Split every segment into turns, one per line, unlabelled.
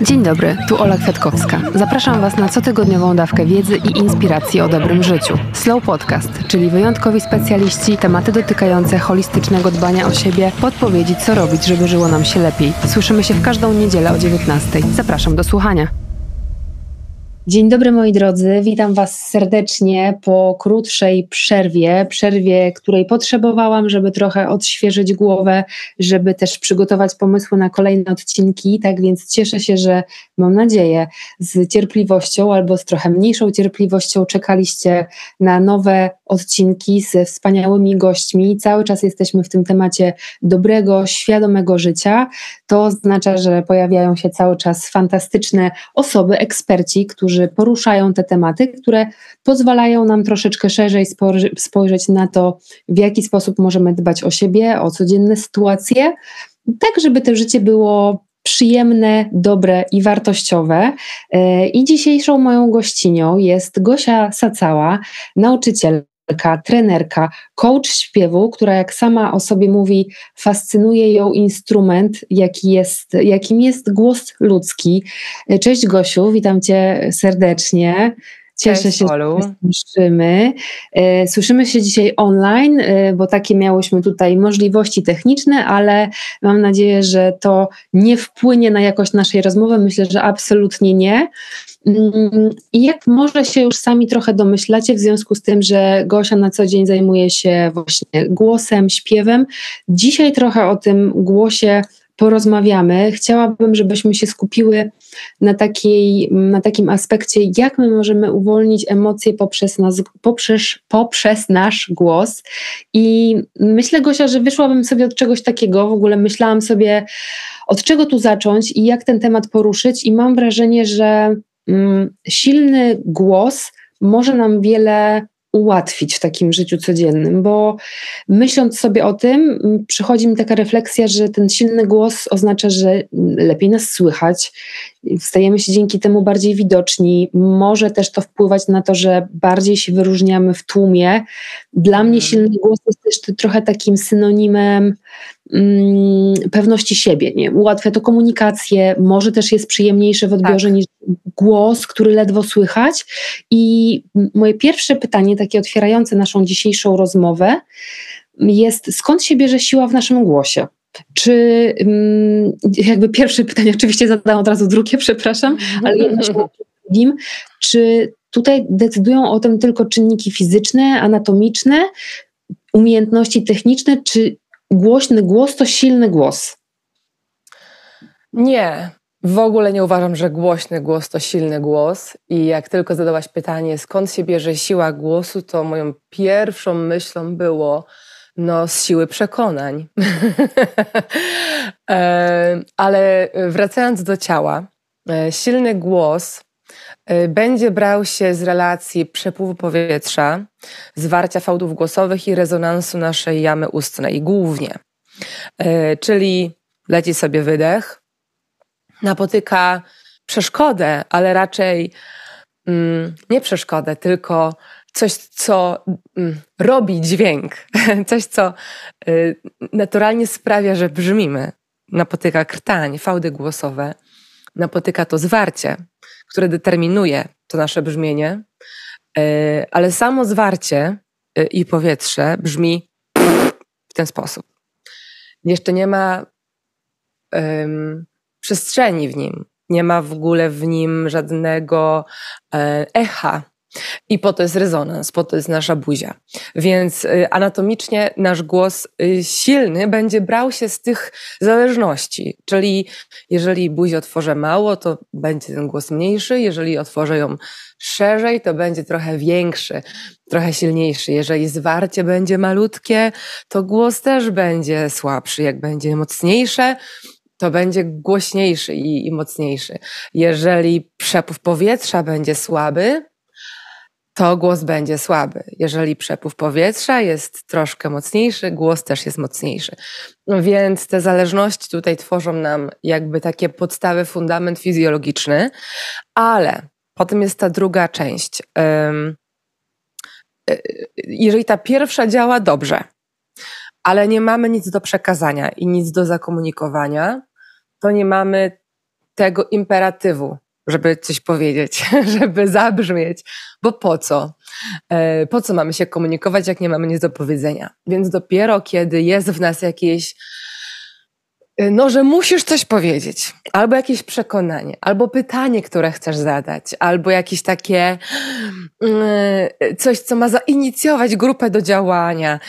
Dzień dobry, tu Ola Kwiatkowska. Zapraszam Was na cotygodniową dawkę wiedzy i inspiracji o dobrym życiu. Slow Podcast, czyli wyjątkowi specjaliści, tematy dotykające holistycznego dbania o siebie, podpowiedzi co robić, żeby żyło nam się lepiej. Słyszymy się w każdą niedzielę o 19. Zapraszam do słuchania. Dzień dobry moi drodzy, witam Was serdecznie po krótszej przerwie, przerwie, której potrzebowałam, żeby trochę odświeżyć głowę, żeby też przygotować pomysły na kolejne odcinki. Tak więc cieszę się, że mam nadzieję z cierpliwością albo z trochę mniejszą cierpliwością czekaliście na nowe odcinki ze wspaniałymi gośćmi. Cały czas jesteśmy w tym temacie dobrego, świadomego życia. To oznacza, że pojawiają się cały czas fantastyczne osoby, eksperci, którzy którzy poruszają te tematy, które pozwalają nam troszeczkę szerzej spojrzeć na to, w jaki sposób możemy dbać o siebie, o codzienne sytuacje, tak żeby to życie było przyjemne, dobre i wartościowe. E, I dzisiejszą moją gościnią jest Gosia Sacała, nauczycielka trenerka, coach śpiewu, która jak sama o sobie mówi, fascynuje ją instrument, jaki jest, jakim jest głos ludzki. Cześć Gosiu, witam cię serdecznie. Cieszę Cześć, się, Olu. że słyszymy. E, słyszymy się dzisiaj online, e, bo takie miałyśmy tutaj możliwości techniczne, ale mam nadzieję, że to nie wpłynie na jakość naszej rozmowy. Myślę, że absolutnie nie. Mm, I jak może się już sami trochę domyślacie, w związku z tym, że Gosia na co dzień zajmuje się właśnie głosem, śpiewem, dzisiaj trochę o tym głosie porozmawiamy. Chciałabym, żebyśmy się skupiły na, takiej, na takim aspekcie, jak my możemy uwolnić emocje poprzez, nas, poprzez, poprzez nasz głos. I myślę, Gosia, że wyszłabym sobie od czegoś takiego. W ogóle myślałam sobie, od czego tu zacząć i jak ten temat poruszyć, i mam wrażenie, że Mm, silny głos może nam wiele ułatwić w takim życiu codziennym, bo myśląc sobie o tym, przychodzi mi taka refleksja, że ten silny głos oznacza, że lepiej nas słychać, stajemy się dzięki temu bardziej widoczni. Może też to wpływać na to, że bardziej się wyróżniamy w tłumie. Dla mnie mhm. silny głos jest też trochę takim synonimem mm, pewności siebie. Nie? Ułatwia to komunikację, może też jest przyjemniejsze w odbiorze tak. niż głos, który ledwo słychać. I moje pierwsze pytanie, takie otwierające naszą dzisiejszą rozmowę, jest skąd się bierze siła w naszym głosie? Czy mm, jakby pierwsze pytanie, oczywiście zadam od razu drugie, przepraszam, ale jedno się drugim. Czy tutaj decydują o tym tylko czynniki fizyczne, anatomiczne, umiejętności techniczne, czy głośny głos to silny głos?
Nie, w ogóle nie uważam, że głośny głos to silny głos. I jak tylko zadałaś pytanie, skąd się bierze siła głosu, to moją pierwszą myślą było, no, z siły przekonań. E, ale wracając do ciała, e, silny głos e, będzie brał się z relacji przepływu powietrza, zwarcia fałdów głosowych i rezonansu naszej jamy ustnej głównie. Czyli leci sobie wydech, napotyka przeszkodę, ale raczej mm, nie przeszkodę, tylko coś, co mm, robi dźwięk, coś, co y, naturalnie sprawia, że brzmimy. Napotyka krtań, fałdy głosowe, napotyka to zwarcie, które determinuje to nasze brzmienie, y, ale samo zwarcie y, i powietrze brzmi w ten sposób. Jeszcze nie ma przestrzeni w nim. Nie ma w ogóle w nim żadnego e, echa. I po to jest rezonans, po to jest nasza buzia. Więc y, anatomicznie nasz głos y, silny będzie brał się z tych zależności. Czyli jeżeli buzię otworzę mało, to będzie ten głos mniejszy. Jeżeli otworzę ją szerzej, to będzie trochę większy, trochę silniejszy. Jeżeli zwarcie będzie malutkie, to głos też będzie słabszy. Jak będzie mocniejsze, to będzie głośniejszy i, i mocniejszy. Jeżeli przepływ powietrza będzie słaby, to głos będzie słaby. Jeżeli przepływ powietrza jest troszkę mocniejszy, głos też jest mocniejszy. Więc te zależności tutaj tworzą nam jakby takie podstawy, fundament fizjologiczny, ale potem jest ta druga część. E, jeżeli ta pierwsza działa dobrze, ale nie mamy nic do przekazania i nic do zakomunikowania, to nie mamy tego imperatywu, żeby coś powiedzieć, żeby zabrzmieć, bo po co? E, po co mamy się komunikować, jak nie mamy nic do powiedzenia? Więc dopiero kiedy jest w nas jakieś no, że musisz coś powiedzieć, albo jakieś przekonanie, albo pytanie, które chcesz zadać, albo jakieś takie yy, coś, co ma zainicjować grupę do działania.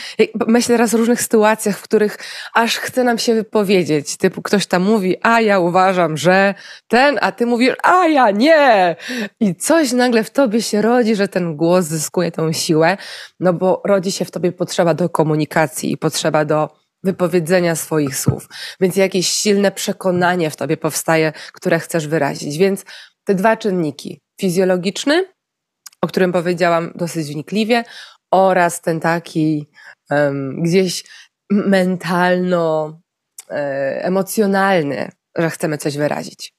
Myślę teraz o różnych sytuacjach, w których aż chce nam się wypowiedzieć, typu ktoś tam mówi, a ja uważam, że ten, a ty mówisz, a ja nie. I coś nagle w tobie się rodzi, że ten głos zyskuje tą siłę, no bo rodzi się w tobie potrzeba do komunikacji i potrzeba do wypowiedzenia swoich słów. Więc jakieś silne przekonanie w tobie powstaje, które chcesz wyrazić. Więc te dwa czynniki, fizjologiczny, o którym powiedziałam dosyć wnikliwie, oraz ten taki um, gdzieś mentalno-emocjonalny, e, że chcemy coś wyrazić.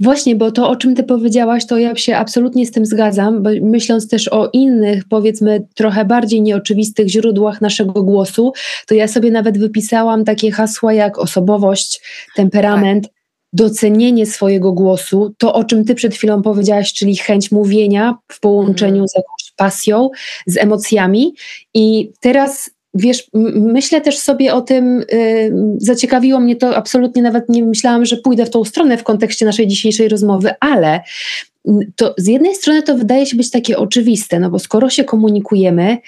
Właśnie, bo to, o czym ty powiedziałaś, to ja się absolutnie z tym zgadzam, bo myśląc też o innych, powiedzmy, trochę bardziej nieoczywistych źródłach naszego głosu, to ja sobie nawet wypisałam takie hasła jak osobowość, temperament, tak. docenienie swojego głosu, to o czym ty przed chwilą powiedziałaś, czyli chęć mówienia w połączeniu mhm. z jakąś pasją, z emocjami. I teraz Wiesz, myślę też sobie o tym, yy, zaciekawiło mnie to absolutnie, nawet nie myślałam, że pójdę w tą stronę w kontekście naszej dzisiejszej rozmowy, ale to z jednej strony to wydaje się być takie oczywiste, no bo skoro się komunikujemy,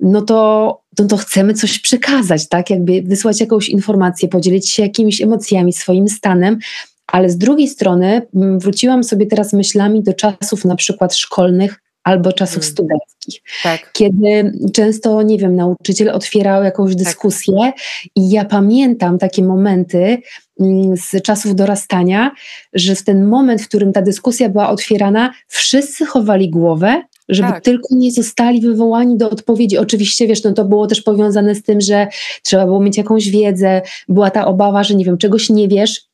no to, no to chcemy coś przekazać, tak? Jakby wysłać jakąś informację, podzielić się jakimiś emocjami, swoim stanem, ale z drugiej strony wróciłam sobie teraz myślami do czasów na przykład szkolnych, albo czasów hmm. studenckich. Tak. Kiedy często, nie wiem, nauczyciel otwierał jakąś tak. dyskusję tak. i ja pamiętam takie momenty mm, z czasów dorastania, że w ten moment, w którym ta dyskusja była otwierana, wszyscy chowali głowę, żeby tak. tylko nie zostali wywołani do odpowiedzi. Oczywiście, wiesz, no to było też powiązane z tym, że trzeba było mieć jakąś wiedzę, była ta obawa, że nie wiem, czegoś nie wiesz,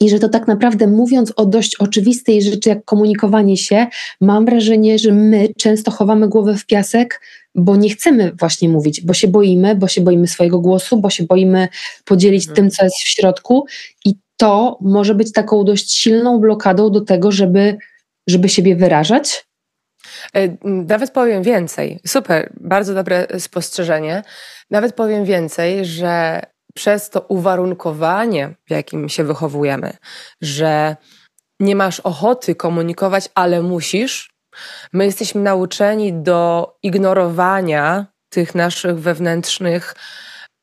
i że to tak naprawdę mówiąc o dość oczywistej rzeczy jak komunikowanie się, mam wrażenie, że my często chowamy głowę w piasek, bo nie chcemy właśnie mówić, bo się boimy, bo się boimy swojego głosu, bo się boimy podzielić mhm. tym, co jest w środku i to może być taką dość silną blokadą do tego, żeby, żeby siebie wyrażać.
E, nawet powiem więcej. Super, bardzo dobre spostrzeżenie. Nawet powiem więcej, że przez to uwarunkowanie, w jakim się wychowujemy, że nie masz ochoty komunikować, ale musisz, my jesteśmy nauczeni do ignorowania tych naszych wewnętrznych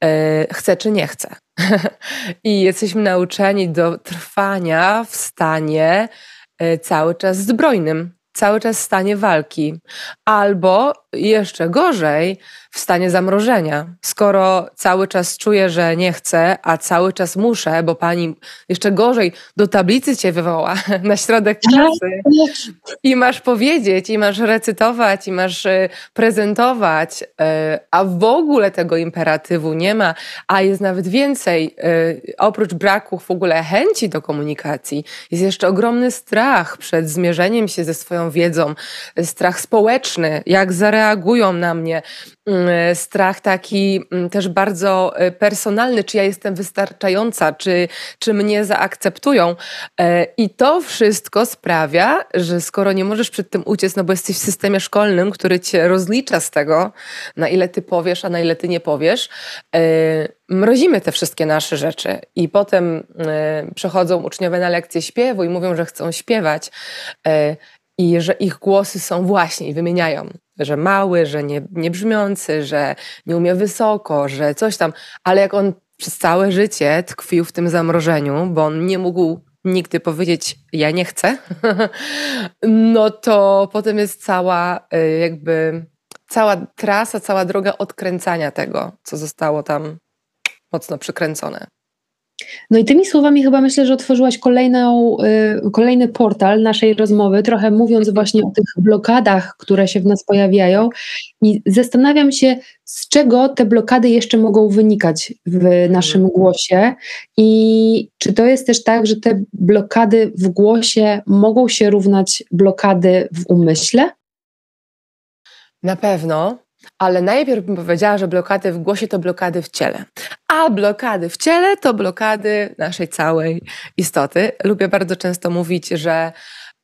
e, chcę czy nie chcę. I jesteśmy nauczeni do trwania w stanie e, cały czas zbrojnym, cały czas w stanie walki, albo jeszcze gorzej, w stanie zamrożenia. Skoro cały czas czuję, że nie chcę, a cały czas muszę, bo pani jeszcze gorzej do tablicy cię wywoła na środek klasy i masz powiedzieć, i masz recytować, i masz y, prezentować, y, a w ogóle tego imperatywu nie ma, a jest nawet więcej, y, oprócz braku w ogóle chęci do komunikacji, jest jeszcze ogromny strach przed zmierzeniem się ze swoją wiedzą, strach społeczny, jak zareagują na mnie, Mm, strach taki mm, też bardzo e, personalny, czy ja jestem wystarczająca, czy, czy mnie zaakceptują. E, I to wszystko sprawia, że skoro nie możesz przed tym uciec, no bo jesteś w systemie szkolnym, który cię rozlicza z tego, na ile ty powiesz, a na ile ty nie powiesz, e, mrozimy te wszystkie nasze rzeczy i potem przychodzą uczniowie na lekcję śpiewu i mówią, że chcą śpiewać i że ich głosy są właśnie i wymieniają, że mały, że nie, nie brzmiący, że nie umie wysoko, że coś tam, ale jak on przez całe życie tkwił w tym zamrożeniu, bo on nie mógł nigdy powiedzieć ja nie chcę, no to potem jest cała y, jakby cała trasa, cała droga odkręcania tego, co zostało tam mocno przykręcone.
No i tymi słowami chyba myślę, że otworzyłaś kolejną, y, kolejny portal naszej rozmowy, trochę mówiąc właśnie o tych blokadach, które się w nas pojawiają. I zastanawiam się, z czego te blokady jeszcze mogą wynikać w naszym mhm. głosie i czy to jest też tak, że te blokady w głosie mogą się równać blokady w umyśle?
Na pewno. Ale najpierw bym powiedziała, że blokady w głosie to blokady w ciele. A blokady w ciele to blokady naszej całej istoty. Lubię bardzo często mówić, że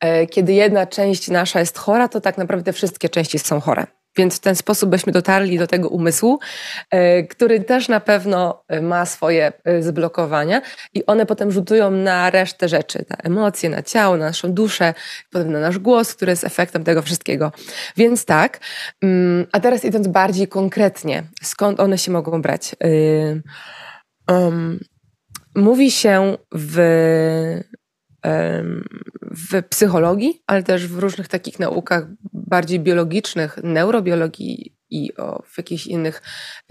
e, kiedy jedna część nasza jest chora, to tak naprawdę wszystkie części są chore. Więc w ten sposób byśmy dotarli do tego umysłu, e, który też na pewno ma swoje e, zblokowania i one potem rzutują na resztę rzeczy, na emocje, na ciało, na naszą duszę, potem na nasz głos, który jest efektem tego wszystkiego. Więc tak, mm, a teraz idąc bardziej konkretnie, skąd one się mogą brać? mówi się w w psychologii, ale też w różnych takich naukach bardziej biologicznych, neurobiologii i o, w jakichś innych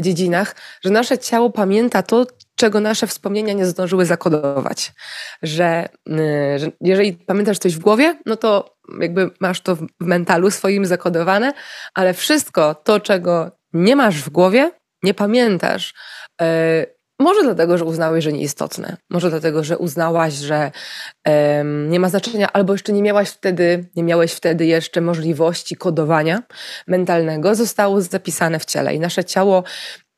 dziedzinach, że nasze ciało pamięta to, czego nasze wspomnienia nie zdążyły zakodować. Że, y, że jeżeli pamiętasz coś w głowie, no to jakby masz to w mentalu swoim zakodowane, ale wszystko to, czego nie masz w głowie, nie pamiętasz, y, może dlatego, że uznałeś, że nieistotne. Może dlatego, że uznałaś, że um, nie ma znaczenia, albo jeszcze nie miałaś wtedy, nie miałeś wtedy jeszcze możliwości kodowania mentalnego, zostało zapisane w ciele. I nasze ciało,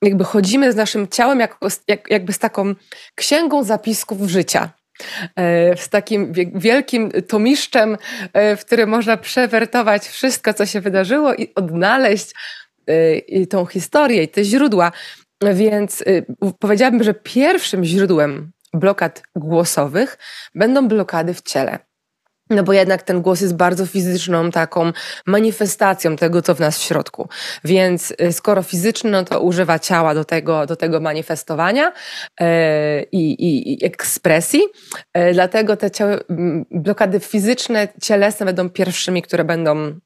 jakby chodzimy z naszym ciałem jako, jak, jakby z taką księgą zapisków życia e, z takim wielkim tomiszczem, e, w którym można przewertować wszystko, co się wydarzyło i odnaleźć e, tą historię i te źródła. Więc y, powiedziałabym, że pierwszym źródłem blokad głosowych będą blokady w ciele. No bo jednak ten głos jest bardzo fizyczną taką manifestacją tego, co w nas w środku. Więc y, skoro fizyczny, no to używa ciała do tego, do tego manifestowania yy, i, i, ekspresji. Yy, dlatego te ciały, blokady fizyczne, cielesne będą pierwszymi, które będą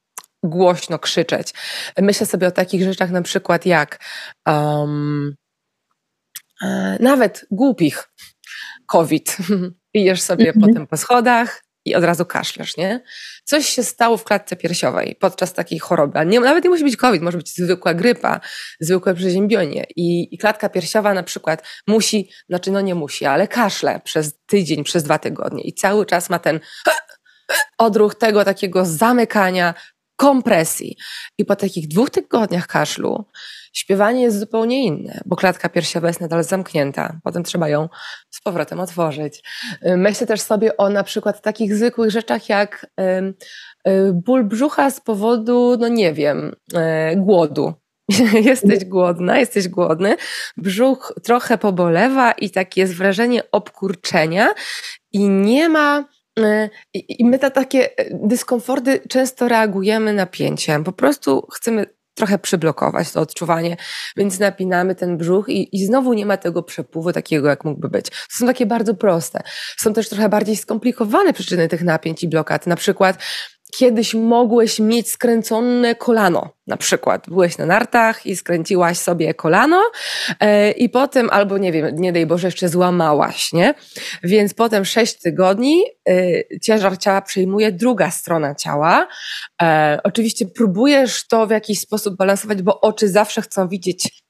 głośno krzyczeć. Myślę sobie o takich rzeczach na przykład jak um, nawet głupich COVID. Idziesz sobie mm -hmm. potem po schodach i od razu kaszlesz, nie? Coś się stało w klatce piersiowej podczas takiej choroby. Nie, nawet nie musi być COVID, może być zwykła grypa, zwykłe przeziębienie. I, I klatka piersiowa na przykład musi, znaczy no nie musi, ale kaszle przez tydzień, przez dwa tygodnie. I cały czas ma ten odruch tego takiego zamykania, kompresji. I po takich dwóch tygodniach kaszlu śpiewanie jest zupełnie inne, bo klatka piersiowa jest nadal zamknięta. Potem trzeba ją z powrotem otworzyć. Myślę też sobie o na przykład takich zwykłych rzeczach jak ból brzucha z powodu, no nie wiem, e, głodu. jesteś głodna, jesteś głodny, brzuch trochę pobolewa i takie jest wrażenie obkurczenia i nie ma I my na takie e, dyskomforty często reagujemy napięciem. Po prostu chcemy trochę przyblokować to odczuwanie, więc napinamy ten brzuch i, i znowu nie ma tego przepływu takiego, jak mógłby być. To są takie bardzo proste. Są też trochę bardziej skomplikowane przyczyny tych napięć i blokad. Na przykład kiedyś mogłeś mieć skręcone kolano. Na przykład byłeś na nartach i skręciłaś sobie kolano yy, i potem, albo nie wiem, nie daj Boże, jeszcze złamałaś, nie? Więc potem sześć tygodni yy, ciężar ciała przejmuje druga strona ciała. Yy, oczywiście próbujesz to w jakiś sposób balansować, bo oczy zawsze chcą widzieć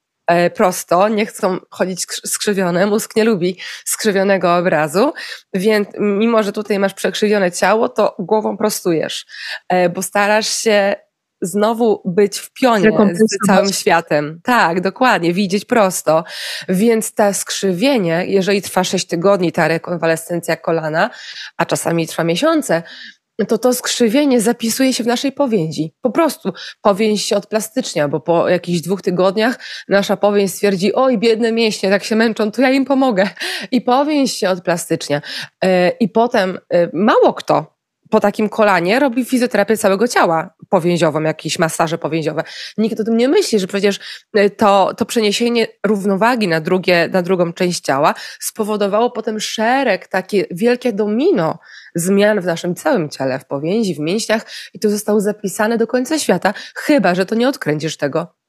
prosto, nie chcą chodzić skrzywione, mózg nie lubi skrzywionego obrazu, więc mimo, że tutaj masz przekrzywione ciało, to głową prostujesz, e, bo starasz się znowu być w pionie z całym światem. Tak, dokładnie, widzieć prosto. Więc to skrzywienie, jeżeli trwa 6 tygodni, ta rekonwalescencja kolana, a czasami trwa miesiące, to to skrzywienie zapisuje się w naszej powięzi. Po prostu powięź się odplastycznia, bo po jakichś dwóch tygodniach nasza powięź stwierdzi, oj, biedne mięśnie, tak się męczą, to ja im pomogę. I powięź się odplastycznia. E, I potem e, mało kto po takim kolanie robi fizjoterapię całego ciała powięziową, jakieś masaże powięziowe. Nikt o tym nie myśli, że przecież e, to, to przeniesienie równowagi na, drugie, na drugą część ciała spowodowało potem szereg, takie wielkie domino zmian w naszym całym ciele, w powięzi, w mięśniach i to zostało zapisane do końca świata, chyba, że to nie odkręcisz tego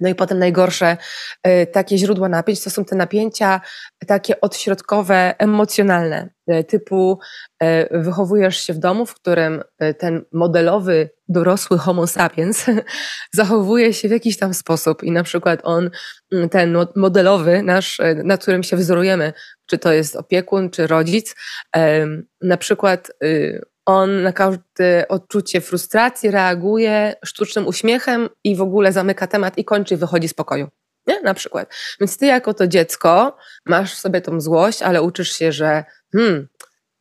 no i potem najgorsze e, takie źródła napięć to są te napięcia takie odśrodkowe, emocjonalne, e, typu e, wychowujesz się w domu, w którym ten modelowy, dorosły homo sapiens zachowuje się w jakiś tam sposób i na przykład on, mm, ten modelowy nasz, na którym się wzorujemy, czy to jest opiekun, czy rodzic, na przykład y, on na każde odczucie frustracji reaguje sztucznym uśmiechem i w ogóle zamyka temat i kończy wychodzi z pokoju. Nie? Na przykład. Więc ty jako to dziecko masz w sobie tą złość, ale uczysz się, że hmm,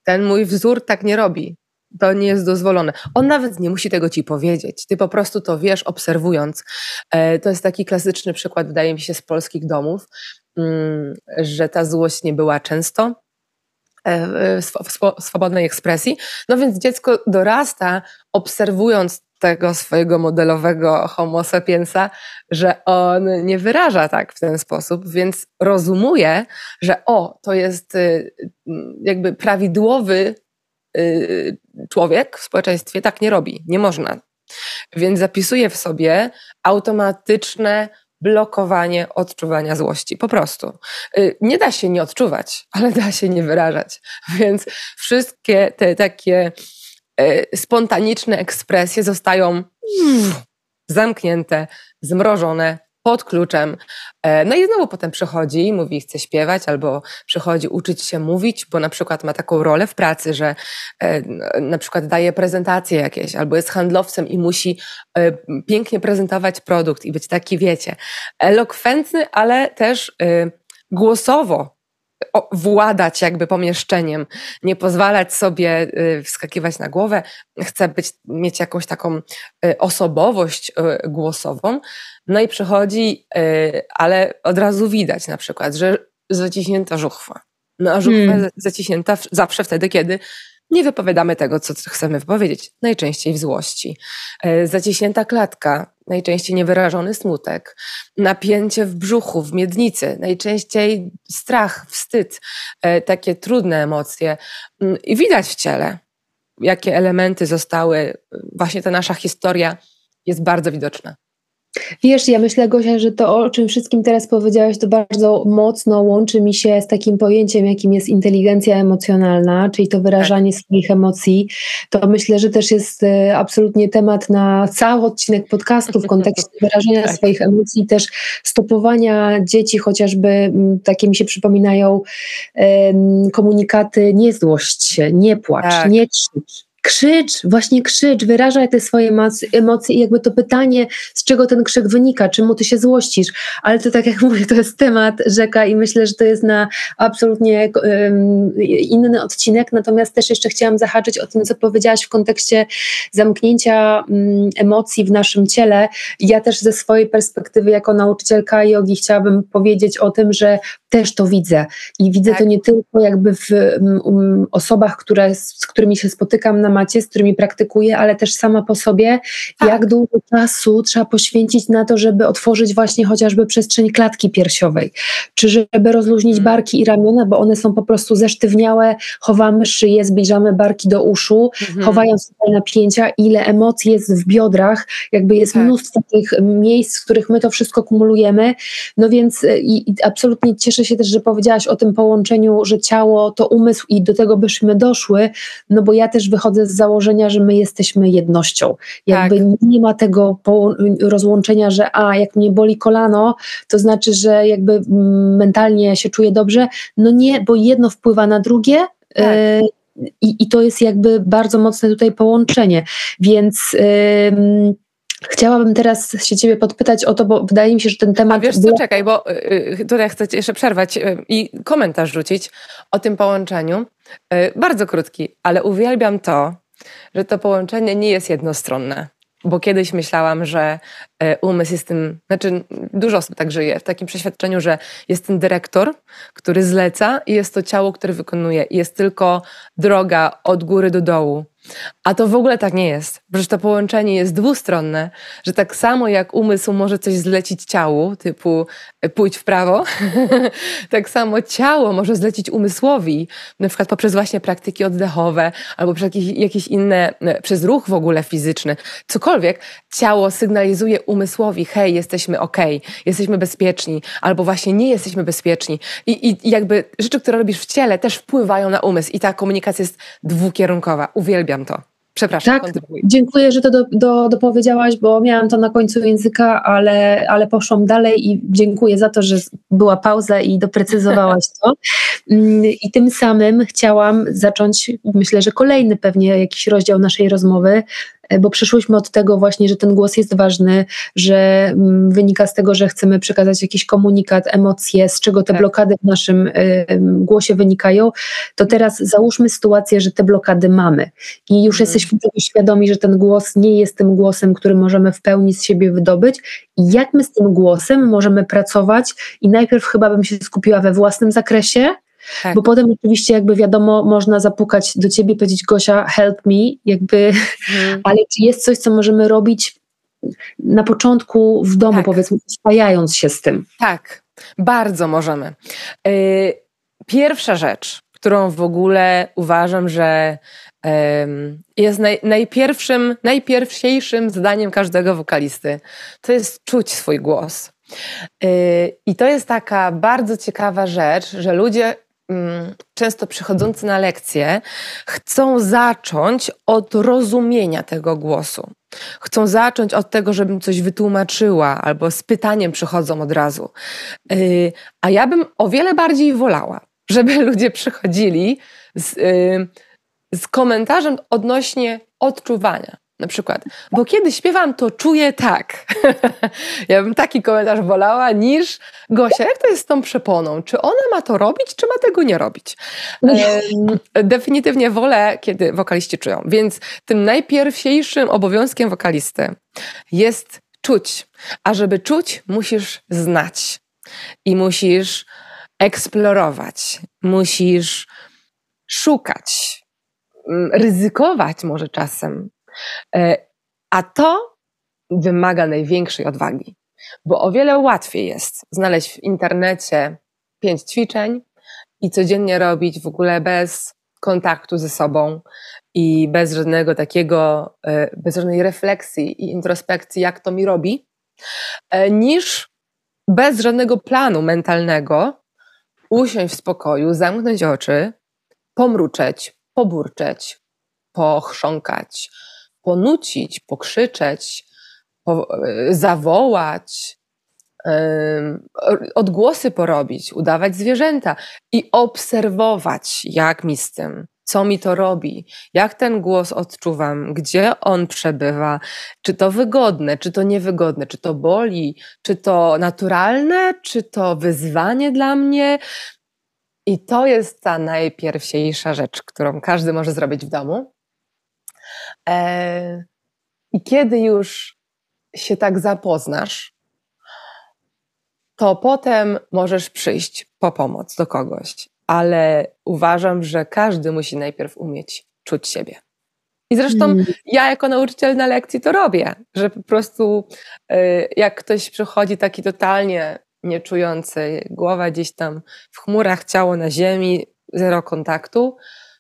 ten mój wzór tak nie robi. To nie jest dozwolone. On nawet nie musi tego ci powiedzieć. Ty po prostu to wiesz, obserwując. E, to jest taki klasyczny przykład, wydaje mi się, z polskich domów, mm, że ta złość nie była często w swobodnej ekspresji. No więc dziecko dorasta, obserwując tego swojego modelowego homo sapiensa, że on nie wyraża tak w ten sposób, więc rozumuje, że o, to jest y, jakby prawidłowy y, człowiek w społeczeństwie, tak nie robi, nie można. Więc zapisuje w sobie automatyczne blokowanie odczuwania złości. Po prostu. Y, nie da się nie odczuwać, ale da się nie wyrażać. Więc wszystkie te takie E, spontaniczne ekspresje zostają zamknięte, zmrożone pod kluczem. E, no i znowu potem przychodzi, mówi, chce śpiewać, albo przychodzi uczyć się mówić, bo na przykład ma taką rolę w pracy, że e, na przykład daje prezentacje jakieś, albo jest handlowcem i musi pięknie prezentować produkt i być taki, wiecie, elokwentny, ale też głosowo władać jakby pomieszczeniem, nie pozwalać sobie y, wskakiwać na głowę, chce być, mieć jakąś taką y, osobowość y, głosową. No i przychodzi, ale od razu widać na przykład, że zaciśnięta żuchwa. No a żuchwa hmm. zaciśnięta zawsze wtedy, kiedy nie wypowiadamy tego, co chcemy wypowiedzieć, najczęściej w złości. Zaciśnięta klatka, najczęściej niewyrażony smutek, napięcie w brzuchu, w miednicy, najczęściej strach, wstyd, e, takie trudne emocje. Mm, I widać w ciele, jakie elementy zostały, właśnie ta nasza historia jest bardzo widoczna.
Wiesz, ja myślę, Gosia, że to, o czym wszystkim teraz powiedziałaś, to bardzo mocno łączy mi się z takim pojęciem, jakim jest inteligencja emocjonalna, czyli to wyrażanie tak. swoich emocji. To myślę, że też jest e, absolutnie temat na cały odcinek podcastu w kontekście wyrażania tak. swoich emocji też stopowania dzieci, chociażby takie mi się przypominają komunikaty nie złość się, nie płacz, tak. nie krzycz krzycz, właśnie krzycz, wyrażaj te swoje emocje i jakby to pytanie, z czego ten krzyk wynika, czemu ty się złościsz, ale to tak jak mówię, to jest temat rzeka i myślę, że to jest na absolutnie inny odcinek, natomiast też jeszcze chciałam zahaczyć o tym, co powiedziałaś w kontekście zamknięcia um, emocji w naszym ciele. Ja też ze swojej perspektywy jako nauczycielka jogi chciałabym powiedzieć o tym, że też to widzę i widzę tak. to nie tylko jakby w um, osobach, które, z którymi się spotykam na z którymi praktykuję, ale też sama po sobie, tak. jak dużo czasu trzeba poświęcić na to, żeby otworzyć właśnie chociażby przestrzeń klatki piersiowej, czy żeby rozluźnić mm. barki i ramiona, bo one są po prostu zesztywniałe, chowamy szyję, zbliżamy barki do uszu, mhm. chowając tutaj napięcia, ile emocji jest w biodrach, jakby jest tak. mnóstwo tych miejsc, w których my to wszystko kumulujemy, no więc e, i, i absolutnie cieszę się też, że powiedziałaś o tym połączeniu, że ciało to umysł i do tego byśmy doszły, no bo ja też wychodzę z założenia, że my jesteśmy jednością. Jakby tak. nie ma tego rozłączenia, że a, jak mnie boli kolano, to znaczy, że jakby mm, mentalnie się czuję dobrze. No nie, bo jedno wpływa na drugie. Tak. Y i, I to jest jakby bardzo mocne tutaj połączenie. Więc. Y Chciałabym teraz się Ciebie podpytać o to, bo wydaje mi się, że ten temat. A
wiesz co, czekaj, bo y, tutaj chcę jeszcze przerwać y, i komentarz rzucić o tym połączeniu. Y, bardzo krótki, ale uwielbiam to, że to połączenie nie jest jednostronne. Bo kiedyś myślałam, że umysł jest tym, znaczy dużo osób tak żyje, w takim przeświadczeniu, że jest ten dyrektor, który zleca i jest to ciało, które wykonuje. I jest tylko droga od góry do dołu. A to w ogóle tak nie jest. Przecież to połączenie jest dwustronne, że tak samo jak umysł może coś zlecić ciału, typu e, pójdź w prawo, tak samo ciało może zlecić umysłowi, na przykład poprzez właśnie praktyki oddechowe albo przez jakieś, jakieś inne, e, przez ruch w ogóle fizyczny. Cokolwiek, ciało sygnalizuje umysłowi, hej, jesteśmy ok, jesteśmy bezpieczni, albo właśnie nie jesteśmy bezpieczni. I, I jakby rzeczy, które robisz w ciele też wpływają na umysł i ta komunikacja jest dwukierunkowa. Uwielbiam uwielbiam to. Przepraszam.
Tak, dziękuję, że to do, do, dopowiedziałaś, bo miałam to na końcu języka, ale, ale poszłam dalej i dziękuję za to, że była pauza i doprecyzowałaś to. Mm, I tym samym chciałam zacząć, myślę, że kolejny pewnie jakiś rozdział naszej rozmowy, bo przeszłyśmy od tego właśnie, że ten głos jest ważny, że mm, wynika z tego, że chcemy przekazać jakiś komunikat, emocje, z czego te tak. blokady w naszym głosie wynikają, to teraz załóżmy sytuację, że te blokady mamy i już mhm. jesteśmy świadomi, że ten głos nie jest tym głosem, który możemy w pełni z siebie wydobyć i jak my z tym głosem możemy pracować i najpierw chyba bym się skupiła we własnym zakresie, tak. Bo potem oczywiście jakby wiadomo, można zapukać do ciebie i powiedzieć Gosia, help me, jakby, mhm. ale czy jest coś, co możemy robić na początku w domu, tak. powiedzmy, spajając się z tym?
Tak, bardzo możemy. Y, pierwsza rzecz, którą w ogóle uważam, że jest naj, najpierwszym, najpierwsiejszym zadaniem każdego wokalisty, to jest czuć swój głos. Y, I to jest taka bardzo ciekawa rzecz, że ludzie często przychodzący na lekcje chcą zacząć od rozumienia tego głosu. Chcą zacząć od tego, żebym coś wytłumaczyła, albo z pytaniem przychodzą od razu. Y, a ja bym o wiele bardziej wolała, żeby ludzie przychodzili z, y, z komentarzem odnośnie odczuwania. Na przykład, bo kiedy śpiewam, to czuję tak. ja bym taki komentarz wolała niż Gosia, jak to jest z tą przeponą? Czy ona ma to robić, czy ma tego nie robić? definitywnie wolę, kiedy wokaliści czują. Więc tym najpierwsiejszym obowiązkiem wokalisty jest czuć. A żeby czuć, musisz znać. I musisz eksplorować. Musisz szukać. Mm, ryzykować może czasem a to wymaga największej odwagi, bo o wiele łatwiej jest znaleźć w internecie pięć ćwiczeń i codziennie robić w ogóle bez kontaktu ze sobą i bez żadnego takiego, e, bez żadnej refleksji i introspekcji, jak to mi robi, e, niż bez żadnego planu mentalnego usiąść w spokoju, zamknąć oczy, pomruczeć, poburczeć, pochrząkać, ponucić, pokrzyczeć, po, e, zawołać, odgłosy porobić, udawać zwierzęta i obserwować, jak mi z tym, co mi to robi, jak ten głos odczuwam, gdzie on przebywa, czy to wygodne, czy to niewygodne, czy to boli, czy to naturalne, czy to wyzwanie dla mnie. I to jest ta najpierwsiejsza rzecz, którą każdy może zrobić w domu. E, I kiedy już się tak zapoznasz, to potem możesz przyjść po pomoc do kogoś. Ale uważam, że każdy musi najpierw umieć czuć siebie. I zresztą mm. ja jako nauczyciel na lekcji to robię, że po prostu e, jak ktoś przychodzi taki totalnie nieczujący, głowa gdzieś tam w chmurach, ciało na ziemi, zero kontaktu,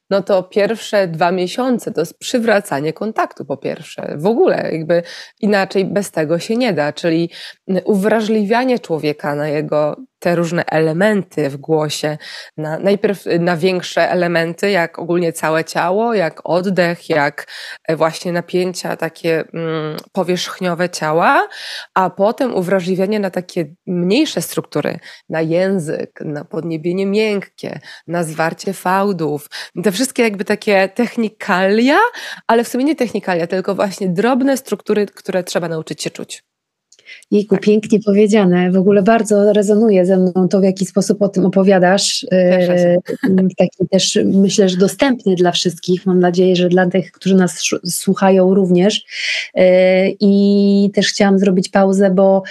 no to pierwsze dwa miesiące to jest przywracanie kontaktu po pierwsze. W ogóle jakby inaczej bez tego się nie da, czyli uwrażliwianie człowieka na jego te różne elementy w głosie, na, najpierw na większe elementy, jak ogólnie całe ciało, jak oddech, jak e, właśnie napięcia takie mm, powierzchniowe ciała, a potem uwrażliwianie na takie mniejsze struktury, na język, na podniebienie miękkie, na zwarcie fałdów, te wszystkie jakby takie technikalia, ale w sumie nie technikalia, tylko właśnie drobne struktury, które trzeba nauczyć się czuć.
Jejku, tak. pięknie powiedziane. W ogóle bardzo rezonuje ze mną to, w jaki sposób o tym opowiadasz. E, taki też myślę, że dostępny dla wszystkich. Mam nadzieję, że dla tych, którzy nas słuchają również. E, I też chciałam zrobić pauzę, bo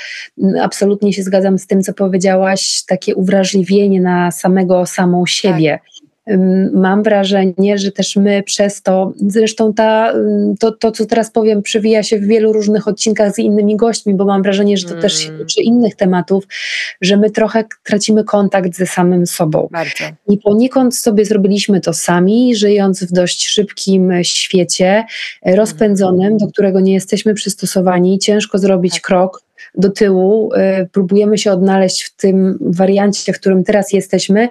absolutnie się zgadzam z tym, co powiedziałaś, takie uwrażliwienie na samego, samą siebie. Tak mam wrażenie, że też my przez to, zresztą ta, to, to, co teraz powiem, przewija się w wielu różnych odcinkach z innymi gośćmi, bo mam wrażenie, że to mm. też się tyczy innych tematów, że my trochę tracimy kontakt ze samym sobą.
Bardzo.
I poniekąd sobie zrobiliśmy to sami, żyjąc w dość szybkim świecie, rozpędzonym, do którego nie jesteśmy przystosowani. Ciężko zrobić tak. krok do tyłu, y, próbujemy się odnaleźć w tym wariancie, w którym teraz jesteśmy.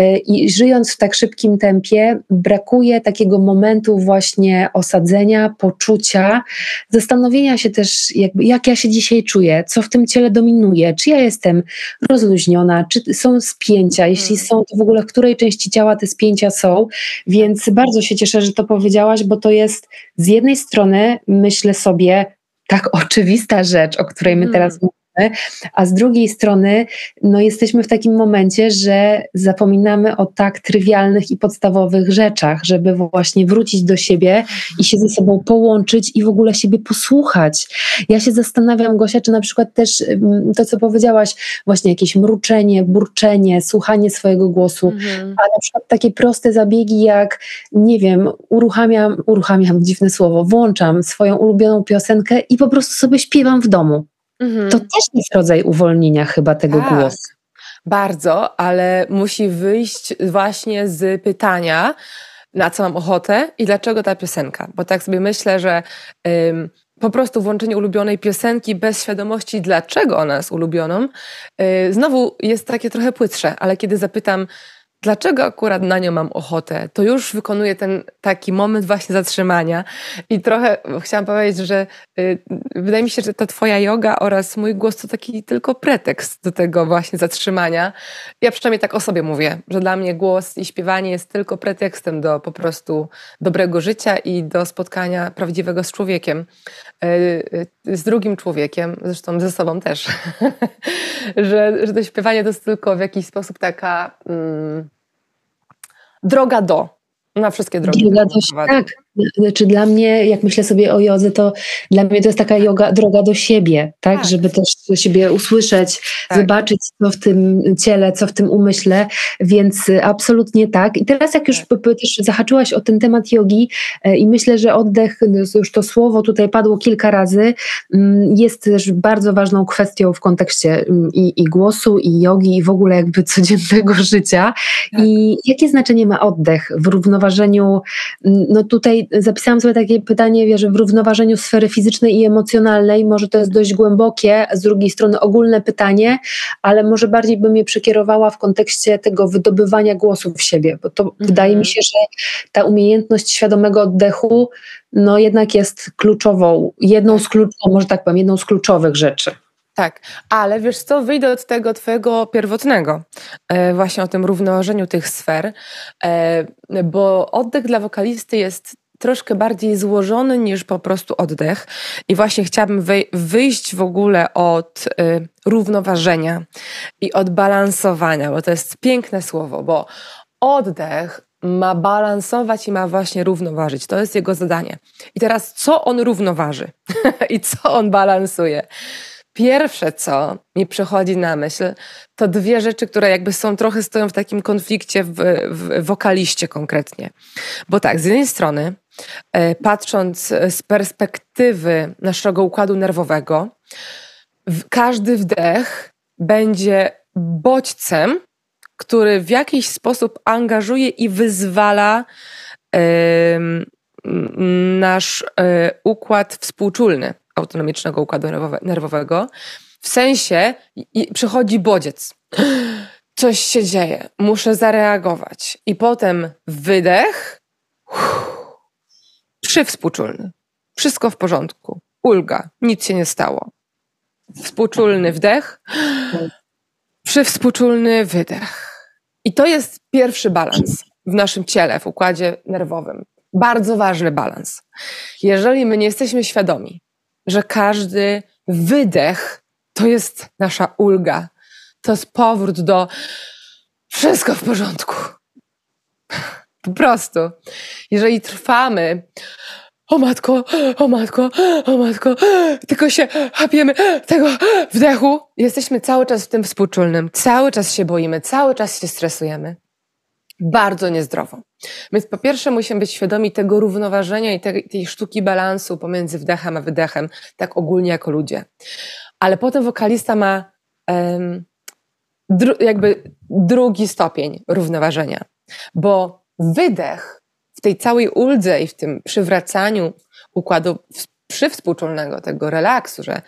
Y, i żyjąc w tak szybkim tempie, brakuje takiego momentu właśnie osadzenia, poczucia, zastanowienia się też, jakby, jak ja się dzisiaj czuję, co w tym ciele dominuje, czy ja jestem rozluźniona, czy są spięcia, jeśli hmm. są, to w ogóle w której części ciała te spięcia są, więc bardzo się cieszę, że to powiedziałaś, bo to jest z jednej strony, myślę sobie, tak oczywista rzecz, o której my teraz mówimy, a z drugiej strony no jesteśmy w takim momencie, że zapominamy o tak trywialnych i podstawowych rzeczach, żeby właśnie wrócić do siebie i się ze sobą połączyć i w ogóle siebie posłuchać. Ja się zastanawiam, Gosia, czy na przykład też mm, to, co powiedziałaś, właśnie jakieś mruczenie, burczenie, słuchanie swojego głosu, mhm. a na przykład takie proste zabiegi jak, nie wiem, uruchamiam, uruchamiam, dziwne słowo, włączam swoją ulubioną piosenkę i po prostu sobie śpiewam w domu. Mhm. To też jest rodzaj uwolnienia chyba tego tak, głosu.
Bardzo, ale musi wyjść właśnie z pytania, na co mam ochotę i dlaczego ta piosenka. Bo tak sobie myślę, że ym, po prostu włączenie ulubionej piosenki bez świadomości, dlaczego ona jest ulubioną, yy, znowu jest takie trochę płytsze, ale kiedy zapytam, dlaczego akurat na nią mam ochotę, to już wykonuję ten taki moment właśnie zatrzymania. I trochę chciałam powiedzieć, że y, wydaje mi się, że ta twoja yoga oraz mój głos to taki tylko pretekst do tego właśnie zatrzymania. Ja przynajmniej tak o sobie mówię, że dla mnie głos i śpiewanie jest tylko pretekstem do po prostu dobrego życia i do spotkania prawdziwego z człowiekiem, z drugim człowiekiem, zresztą ze sobą też, że, że to śpiewanie to jest tylko w jakiś sposób taka... Mm, droga do. Na wszystkie drogi. Droga
do, tak, znaczy dla mnie, jak myślę sobie o jodze, to dla mnie to jest taka yoga, droga do siebie, tak? tak. Żeby też siebie usłyszeć, tak. zobaczyć, co w tym ciele, co w tym umyśle, więc absolutnie tak. I teraz jak już tak. też zahaczyłaś o ten temat jogi e, i myślę, że oddech, no, już to słowo tutaj padło kilka razy, mm, jest też bardzo ważną kwestią w kontekście mm, i, i głosu, i jogi, i w ogóle jakby codziennego życia. Tak. I jakie znaczenie ma oddech w równoważeniu, mm, no tutaj zapisałam sobie takie pytanie, wiesz, w równoważeniu sfery fizycznej i emocjonalnej, może to jest dość głębokie, z drugiej strony ogólne pytanie, ale może bardziej bym je przekierowała w kontekście tego wydobywania głosu w siebie, bo to mhm. wydaje mi się, że ta umiejętność świadomego oddechu, no jednak jest kluczową, jedną z kluczowych, może tak powiem, jedną z kluczowych rzeczy.
Tak, ale wiesz co, wyjdę od tego twojego pierwotnego, e, właśnie o tym równoważeniu tych sfer, e, bo oddech dla wokalisty jest troszkę bardziej złożony niż po prostu oddech. I właśnie chciałabym wyjść w ogóle od y, równoważenia i od balansowania, bo to jest piękne słowo, bo oddech ma balansować i ma właśnie równoważyć. To jest jego zadanie. I teraz, co on równoważy i co on balansuje? Pierwsze, co mi przychodzi na myśl, to dwie rzeczy, które jakby są trochę stoją w takim konflikcie w, w wokaliście konkretnie. Bo tak, z jednej strony patrząc z perspektywy naszego układu nerwowego, każdy wdech będzie bodźcem, który w jakiś sposób angażuje i wyzwala nasz e, układ współczulny autonomicznego układu nerwowego. W sensie przychodzi bodziec. Coś się dzieje, muszę zareagować. I potem wydech. Uff, Przywspółczulny. Wszystko w porządku. Ulga. Nic się nie stało. Współczulny wdech. Przywspółczulny wydech. I to jest pierwszy balans w naszym ciele, w układzie nerwowym. Bardzo ważny balans. Jeżeli my nie jesteśmy świadomi, że każdy wydech to jest nasza ulga, to jest powrót do wszystko w porządku. Po prostu. Jeżeli trwamy, o matko, o matko, o matko, tylko się hapiemy tego wdechu, jesteśmy cały czas w tym współczulnym, cały czas się boimy, cały czas się stresujemy. Bardzo niezdrowo. Więc po pierwsze musimy być świadomi tego równoważenia i tej, tej sztuki balansu pomiędzy wdechem a wydechem, tak ogólnie jako ludzie. Ale potem wokalista ma um, dru, jakby drugi stopień równoważenia, bo wydech w tej całej uldze i w tym przywracaniu układu przywspółczulnego, tego relaksu, że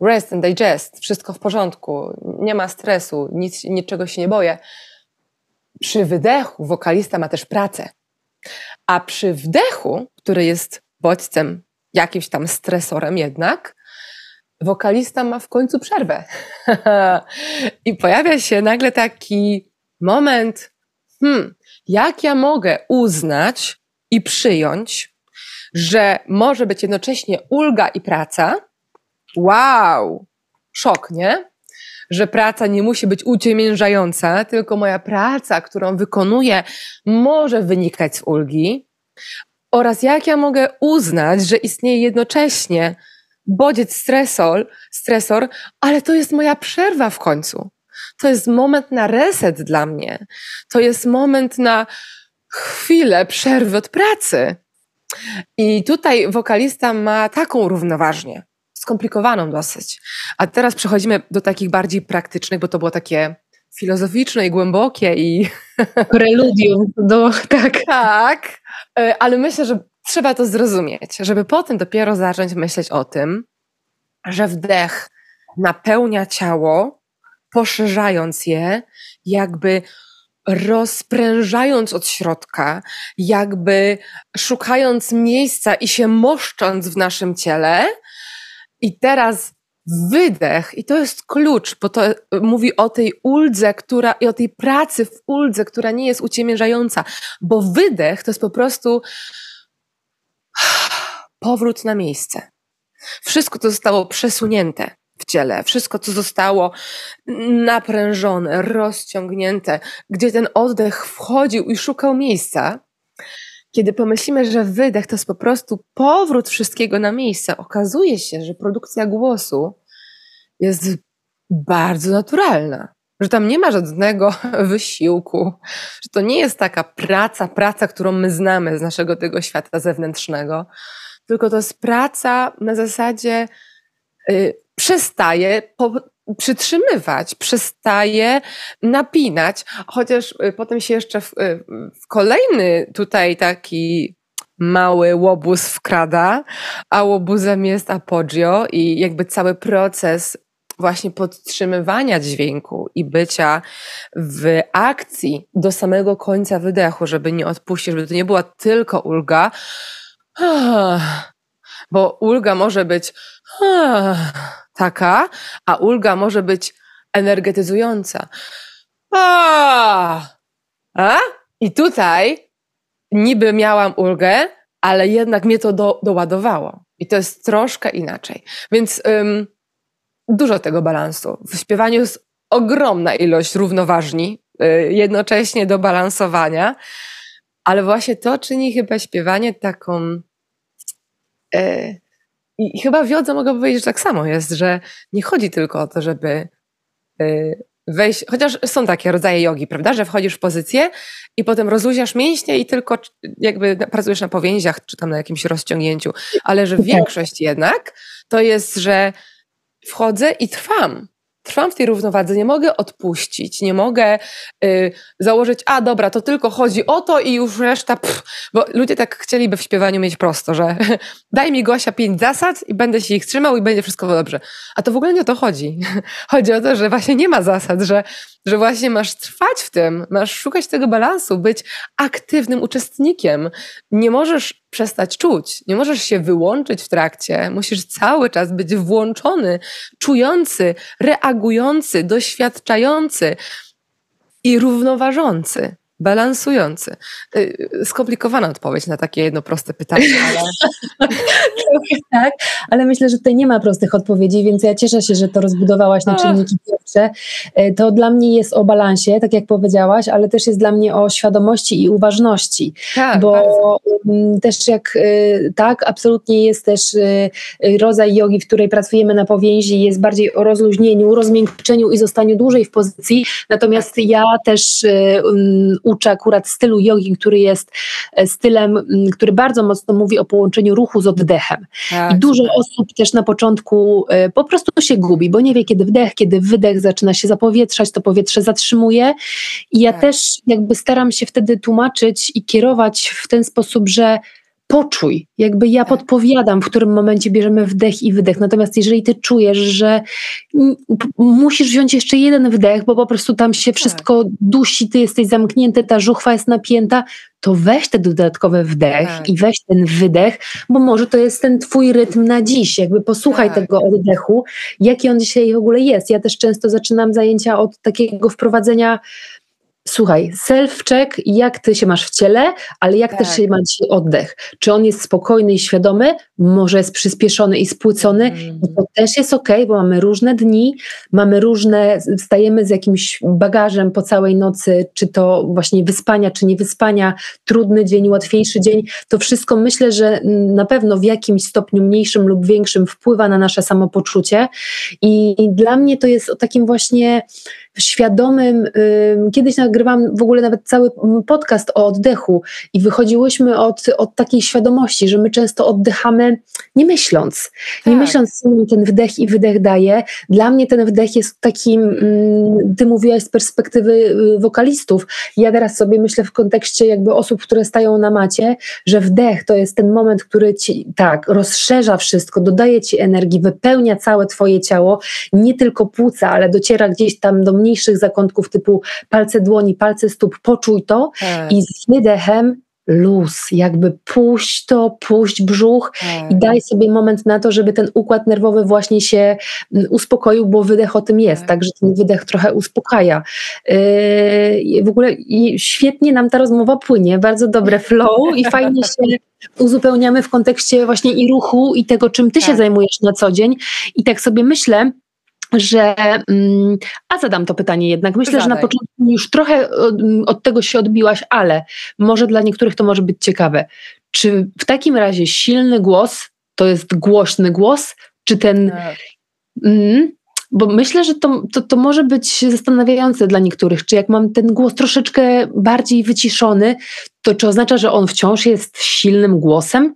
rest and digest, wszystko w porządku, nie ma stresu, nic, niczego się nie boję. Przy wydechu wokalista ma też pracę. A przy wdechu, który jest bodźcem, jakimś tam stresorem jednak, wokalista ma w końcu przerwę. I pojawia się nagle taki moment, hmm, jak ja mogę uznać i przyjąć, że może być jednocześnie ulga i praca? Wow! Szok, nie? Że praca nie musi być uciemiężająca, tylko moja praca, którą wykonuję, może wynikać z ulgi. Oraz jak ja mogę uznać, że istnieje jednocześnie bodziec, stresor, stresor, ale to jest moja przerwa w końcu. To jest moment na reset dla mnie. To jest moment na chwilę przerwy od pracy. I tutaj wokalista ma taką równoważnię, skomplikowaną dosyć. A teraz przechodzimy do takich bardziej praktycznych, bo to było takie filozoficzne i głębokie i...
Preludium do... Tak.
Tak, e, ale myślę, że trzeba to zrozumieć, żeby potem dopiero zacząć myśleć o tym, że wdech napełnia ciało, poszerzając je, jakby rozprężając od środka, jakby szukając miejsca i się moszcząc w naszym ciele. I teraz wydech, i to jest klucz, bo to mówi o tej uldze, która, i o tej pracy w uldze, która nie jest uciemiężająca, bo wydech to jest po prostu powrót na miejsce. Wszystko to zostało przesunięte w ciele, wszystko, co zostało naprężone, rozciągnięte, gdzie ten oddech wchodził i szukał miejsca. Kiedy pomyślimy, że wydech to jest po prostu powrót wszystkiego na miejsce, okazuje się, że produkcja głosu jest bardzo naturalna. Że tam nie ma żadnego wysiłku, że to nie jest taka praca, praca, którą my znamy z naszego tego świata zewnętrznego, tylko to jest praca na zasadzie przestaje po, przytrzymywać, przestaje napinać, chociaż y, potem się jeszcze w, y, w kolejny tutaj taki mały łobuz wkrada, a łobuzem jest apogio i jakby cały proces właśnie podtrzymywania dźwięku i bycia w akcji do samego końca wydechu, żeby nie odpuścić, żeby to nie była tylko ulga, bo ulga może być taka, a ulga może być energetyzująca. A! I tutaj niby miałam ulgę, ale jednak mnie to do, doładowało. I to jest troszkę inaczej. Więc ym, dużo tego balansu. W śpiewaniu jest ogromna ilość równoważni, y, jednocześnie do balansowania, ale właśnie to czyni chyba śpiewanie taką. Y, i chyba w jodze mogę powiedzieć, że tak samo jest, że nie chodzi tylko o to, żeby y, wejść, chociaż są takie rodzaje jogi, prawda, że wchodzisz w pozycję i potem rozluźniasz mięśnie i tylko jakby pracujesz na powięziach czy tam na jakimś rozciągnięciu, ale że większość jednak to jest, że wchodzę i trwam trwam w tej równowadze, nie mogę odpuścić, nie mogę y, założyć, a dobra, to tylko chodzi o to i już reszta, pff, bo ludzie tak chcieliby w śpiewaniu mieć prosto, że daj mi Gosia pięć zasad i będę się ich trzymał i będzie wszystko dobrze. A to w ogóle nie o to chodzi. Chodzi o to, że właśnie nie ma zasad, że, że właśnie masz trwać w tym, masz szukać tego balansu, być aktywnym uczestnikiem. Nie możesz przestać czuć. Nie możesz się wyłączyć w trakcie. Musisz cały czas być włączony, czujący, reagujący, doświadczający i równoważący balansujący. Y, skomplikowana odpowiedź na takie jedno proste pytanie, ale...
tak, ale myślę, że tutaj nie ma prostych odpowiedzi, więc ja cieszę się, że to rozbudowałaś na czynniki pierwsze. Y, to dla mnie jest o balansie, tak jak powiedziałaś, ale też jest dla mnie o świadomości i uważności. Tak, bo bardzo. Mm, też jak y, tak, absolutnie jest też rodzaj jogi, w której pracujemy na powięzi, jest bardziej o rozluźnieniu, rozmiękczeniu i zostaniu dłużej w pozycji. Natomiast ja też um, uczę akurat stylu jogi, który jest e, stylem, który bardzo mocno mówi o połączeniu ruchu z oddechem. Tak, I dużo osób też na początku e, po prostu się gubi, bo nie wie kiedy wdech, kiedy wydech zaczyna się zapowietrzać, to powietrze zatrzymuje. I ja tak. też jakby staram się wtedy tłumaczyć i kierować w ten sposób, że poczuj. Jakby ja tak. podpowiadam, w którym momencie bierzemy wdech i wydech. Natomiast jeżeli ty czujesz, że musisz wziąć jeszcze jeden wdech, bo po prostu tam się tak. wszystko dusi, ty jesteś zamknięty, ta żuchwa jest napięta, to weź ten dodatkowy wdech tak. i weź ten wydech, bo może to jest ten twój rytm na dziś. Jakby posłuchaj tak. tego oddechu, jaki on dzisiaj w ogóle jest. Ja też często zaczynam zajęcia od takiego wprowadzenia Słuchaj, self-check, jak ty się masz w ciele, ale jak tak. też się ma dzisiaj oddech. Czy on jest spokojny i świadomy, może jest przyspieszony i spłycony, mm. to też jest ok, bo mamy różne dni, mamy różne, stajemy z jakimś bagażem po całej nocy, czy to właśnie wyspania, czy nie wyspania, trudny dzień, łatwiejszy dzień. To wszystko myślę, że na pewno w jakimś stopniu mniejszym lub większym wpływa na nasze samopoczucie. I, i dla mnie to jest o takim właśnie świadomym, kiedyś nagrywam w ogóle nawet cały podcast o oddechu i wychodziłyśmy od, od takiej świadomości, że my często oddychamy nie myśląc, tak. nie myśląc, co mi ten wdech i wydech daje. Dla mnie ten wdech jest takim, ty mówiłaś z perspektywy y, wokalistów, ja teraz sobie myślę w kontekście jakby osób, które stają na macie, że wdech to jest ten moment, który ci tak rozszerza wszystko, dodaje ci energii, wypełnia całe twoje ciało, nie tylko płuca, ale dociera gdzieś tam do mniejszych zakątków typu palce dłoni, palce stóp, poczuj to tak. i z wydechem luz, jakby puść to, puść brzuch tak. i daj sobie moment na to, żeby ten układ nerwowy właśnie się mm, uspokoił, bo wydech o tym jest, tak. także ten wydech trochę uspokaja. Yy, w ogóle świetnie nam ta rozmowa płynie, bardzo dobre flow i fajnie się uzupełniamy w kontekście właśnie i ruchu i tego, czym ty tak. się zajmujesz na co dzień i tak sobie myślę, że. Mm, a zadam to pytanie jednak. Myślę, Zadaj. że na początku już trochę od, od, tego się odbiłaś, ale może dla niektórych to może być ciekawe. Czy w takim razie silny głos to jest głośny głos, czy ten. Tak. Mm, bo myślę, że to, to, to może być zastanawiające dla niektórych. Czy jak mam ten głos troszeczkę bardziej wyciszony, to czy oznacza, że on wciąż jest silnym głosem?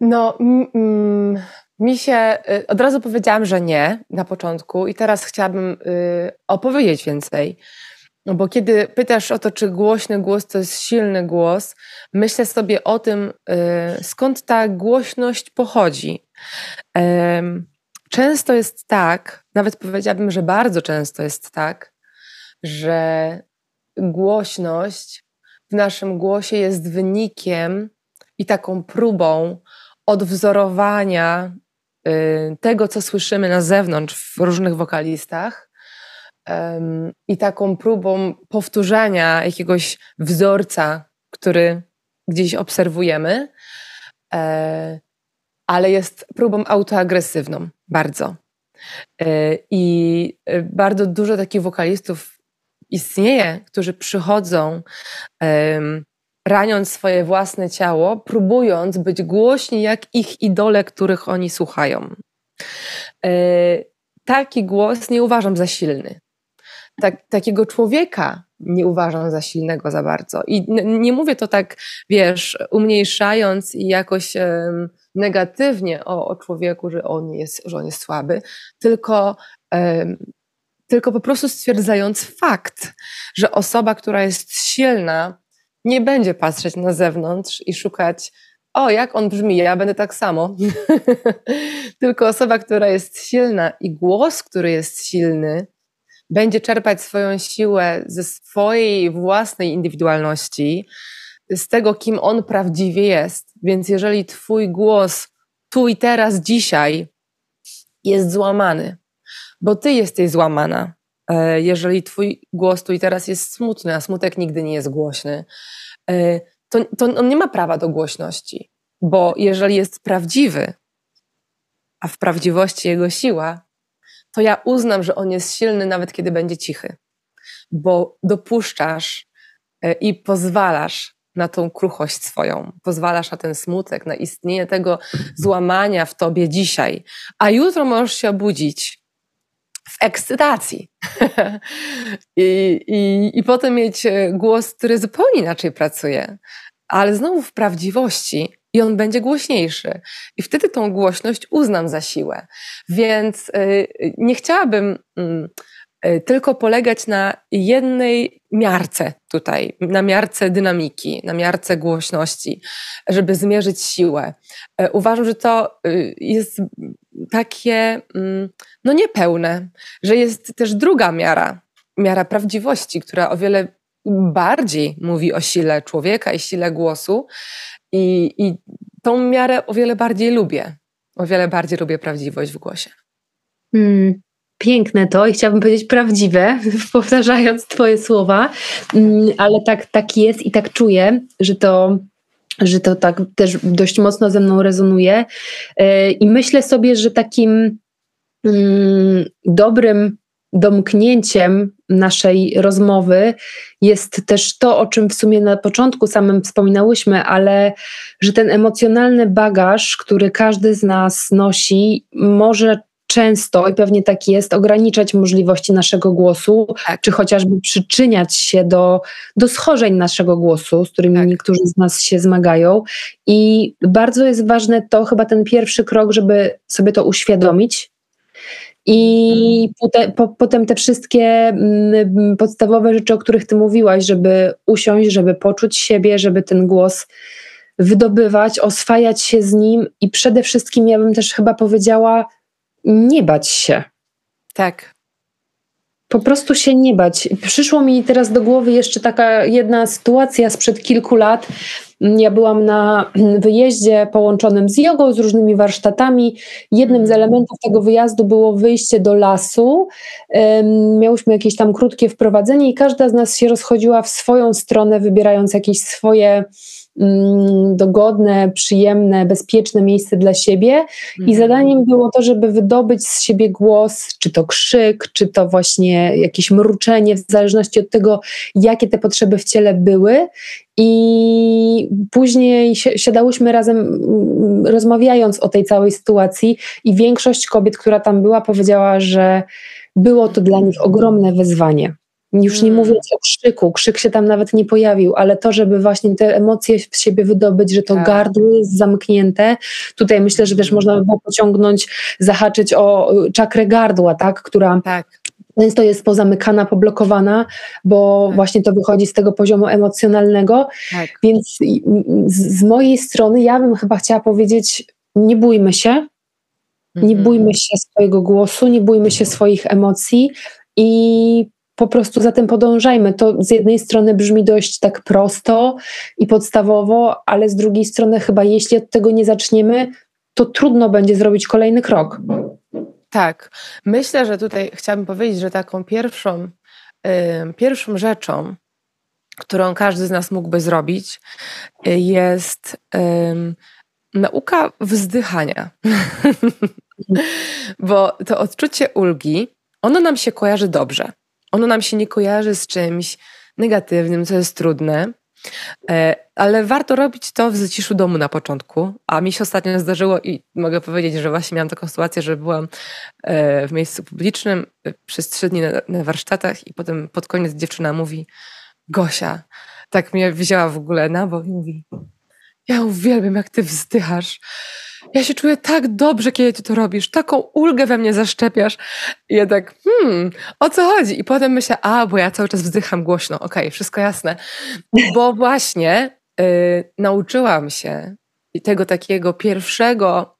No, mm, mi się y, od razu powiedziałam, że nie na początku, i teraz chciałabym y, opowiedzieć więcej. No bo kiedy pytasz o to, czy głośny głos to jest silny głos, myślę sobie o tym, y, skąd ta głośność pochodzi. Często jest tak, nawet powiedziałabym, że bardzo często jest tak, że głośność w naszym głosie jest wynikiem i taką próbą odwzorowania tego, co słyszymy na zewnątrz w różnych wokalistach i taką próbą powtórzenia jakiegoś wzorca, który gdzieś obserwujemy, e, ale jest próbą autoagresywną bardzo. E, I e, bardzo dużo takich wokalistów istnieje, którzy przychodzą raniąc swoje własne ciało, próbując być głośni jak ich idole, których oni słuchają. E, taki głos nie uważam za silny. Tak, takiego człowieka nie uważam za silnego za bardzo. I nie mówię to tak, wiesz, umniejszając i jakoś negatywnie o, o, człowieku, że on, jest, że on jest słaby, tylko, tylko po prostu stwierdzając fakt, że osoba, która jest silna, nie będzie patrzeć na zewnątrz i szukać, o, jak on brzmi, ja będę tak samo. Tylko osoba, która jest silna i głos, który jest silny, będzie czerpać swoją siłę ze swojej własnej indywidualności, z tego, kim on prawdziwie jest. Więc jeżeli Twój głos tu i teraz, dzisiaj jest złamany, bo Ty jesteś złamana, jeżeli twój głos tu i teraz jest smutny, a smutek nigdy nie jest głośny, e, to, to on nie ma prawa do głośności, bo jeżeli jest prawdziwy, a w prawdziwości jego siła, to ja uznam, że on jest silny nawet kiedy będzie cichy, bo dopuszczasz e, i pozwalasz na tą kruchość swoją, pozwalasz na ten smutek, na istnienie tego złamania w tobie dzisiaj, a jutro możesz się obudzić w ekscytacji. I, i, I potem mieć e, głos, który zupełnie inaczej pracuje, ale znowu w prawdziwości i on będzie głośniejszy. I wtedy tą głośność uznam za siłę. Więc y, nie chciałabym. Y, y, tylko polegać na jednej miarce tutaj, na miarce dynamiki, na miarce głośności, żeby zmierzyć siłę. Y, uważam, że to jest takie mm, no niepełne, że jest też druga miara, miara prawdziwości, która o wiele bardziej mówi o sile człowieka i sile głosu. I, I tą miarę o wiele bardziej lubię. O wiele bardziej lubię prawdziwość w głosie.
Hmm, piękne to i chciałabym powiedzieć prawdziwe, powtarzając Twoje słowa, hmm, ale tak, tak jest i tak czuję, że to że to tak też dość mocno ze mną rezonuje. Yy, I myślę sobie, że takim mm, dobrym domknięciem naszej rozmowy jest też to, o czym w sumie na początku samym wspominałyśmy, ale że ten emocjonalny bagaż, który każdy z nas nosi, może często, i pewnie tak jest, ograniczać możliwości naszego głosu, tak. czy chociażby przyczyniać się do, do schorzeń naszego głosu, z którymi tak. niektórzy z nas się zmagają. I bardzo jest ważne to, chyba ten pierwszy krok, żeby sobie to uświadomić, i potem, po, potem te wszystkie mm, podstawowe rzeczy, o których ty mówiłaś, żeby usiąść, żeby poczuć siebie, żeby ten głos wydobywać, oswajać się z nim i przede wszystkim, ja bym też chyba powiedziała, nie bać się.
Tak.
Po prostu się nie bać. Przyszło mi teraz do głowy jeszcze taka jedna sytuacja sprzed kilku lat. Ja byłam na wyjeździe połączonym z jogą, z różnymi warsztatami. Jednym z elementów tego wyjazdu było wyjście do lasu. Miałyśmy jakieś tam krótkie wprowadzenie i każda z nas się rozchodziła w swoją stronę, wybierając jakieś swoje dogodne, przyjemne, bezpieczne miejsce dla siebie. I mhm. zadaniem było to, żeby wydobyć z siebie głos, czy to krzyk, czy to właśnie jakieś mruczenie, w zależności od tego, jakie te potrzeby w ciele były. I później siadałyśmy razem, mm, rozmawiając o tej całej sytuacji, i większość kobiet, która tam była, powiedziała, że było to dla nich ogromne wyzwanie. Już nie mm. mówiąc o krzyku, krzyk się tam nawet nie pojawił, ale to, żeby właśnie te emocje z siebie wydobyć, że to tak. gardło jest zamknięte. Tutaj myślę, że też mm. można by było pociągnąć, zahaczyć o y, czakrę gardła, tak, która tak. często jest pozamykana, poblokowana, bo tak. właśnie to wychodzi z tego poziomu emocjonalnego. Tak. Więc z, z mojej strony ja bym chyba chciała powiedzieć, nie bójmy się, nie mhm. bójmy się swojego głosu, nie bójmy się swoich emocji i po prostu za tym podążajmy. To z jednej strony brzmi dość tak prosto i podstawowo, ale z drugiej strony chyba jeśli od tego nie zaczniemy, to trudno będzie zrobić kolejny krok.
Tak. Myślę, że tutaj chciałabym powiedzieć, że taką pierwszą, yy, pierwszą rzeczą, którą każdy z nas mógłby zrobić, yy, jest yy, nauka wzdychania. Bo to odczucie ulgi, ono nam się kojarzy dobrze ono nam się nie kojarzy z czymś negatywnym, co jest trudne, e, ale warto robić to w zaciszu domu na początku. A mi się ostatnio zdarzyło i mogę powiedzieć, że właśnie miałam taką sytuację, że byłam e, w miejscu publicznym e, przez trzy dni na, warsztatach i potem pod koniec dziewczyna mówi Gosia, tak mnie wzięła w ogóle na bok i mówi ja uwielbiam, jak ty wzdychasz ja się czuję tak dobrze, kiedy ty to robisz, taką ulgę we mnie zaszczepiasz. I ja tak, hmm, o co chodzi? I potem myślę, a, bo ja cały czas wzdycham głośno, okej, okay, wszystko jasne. Bo właśnie y, nauczyłam się tego takiego pierwszego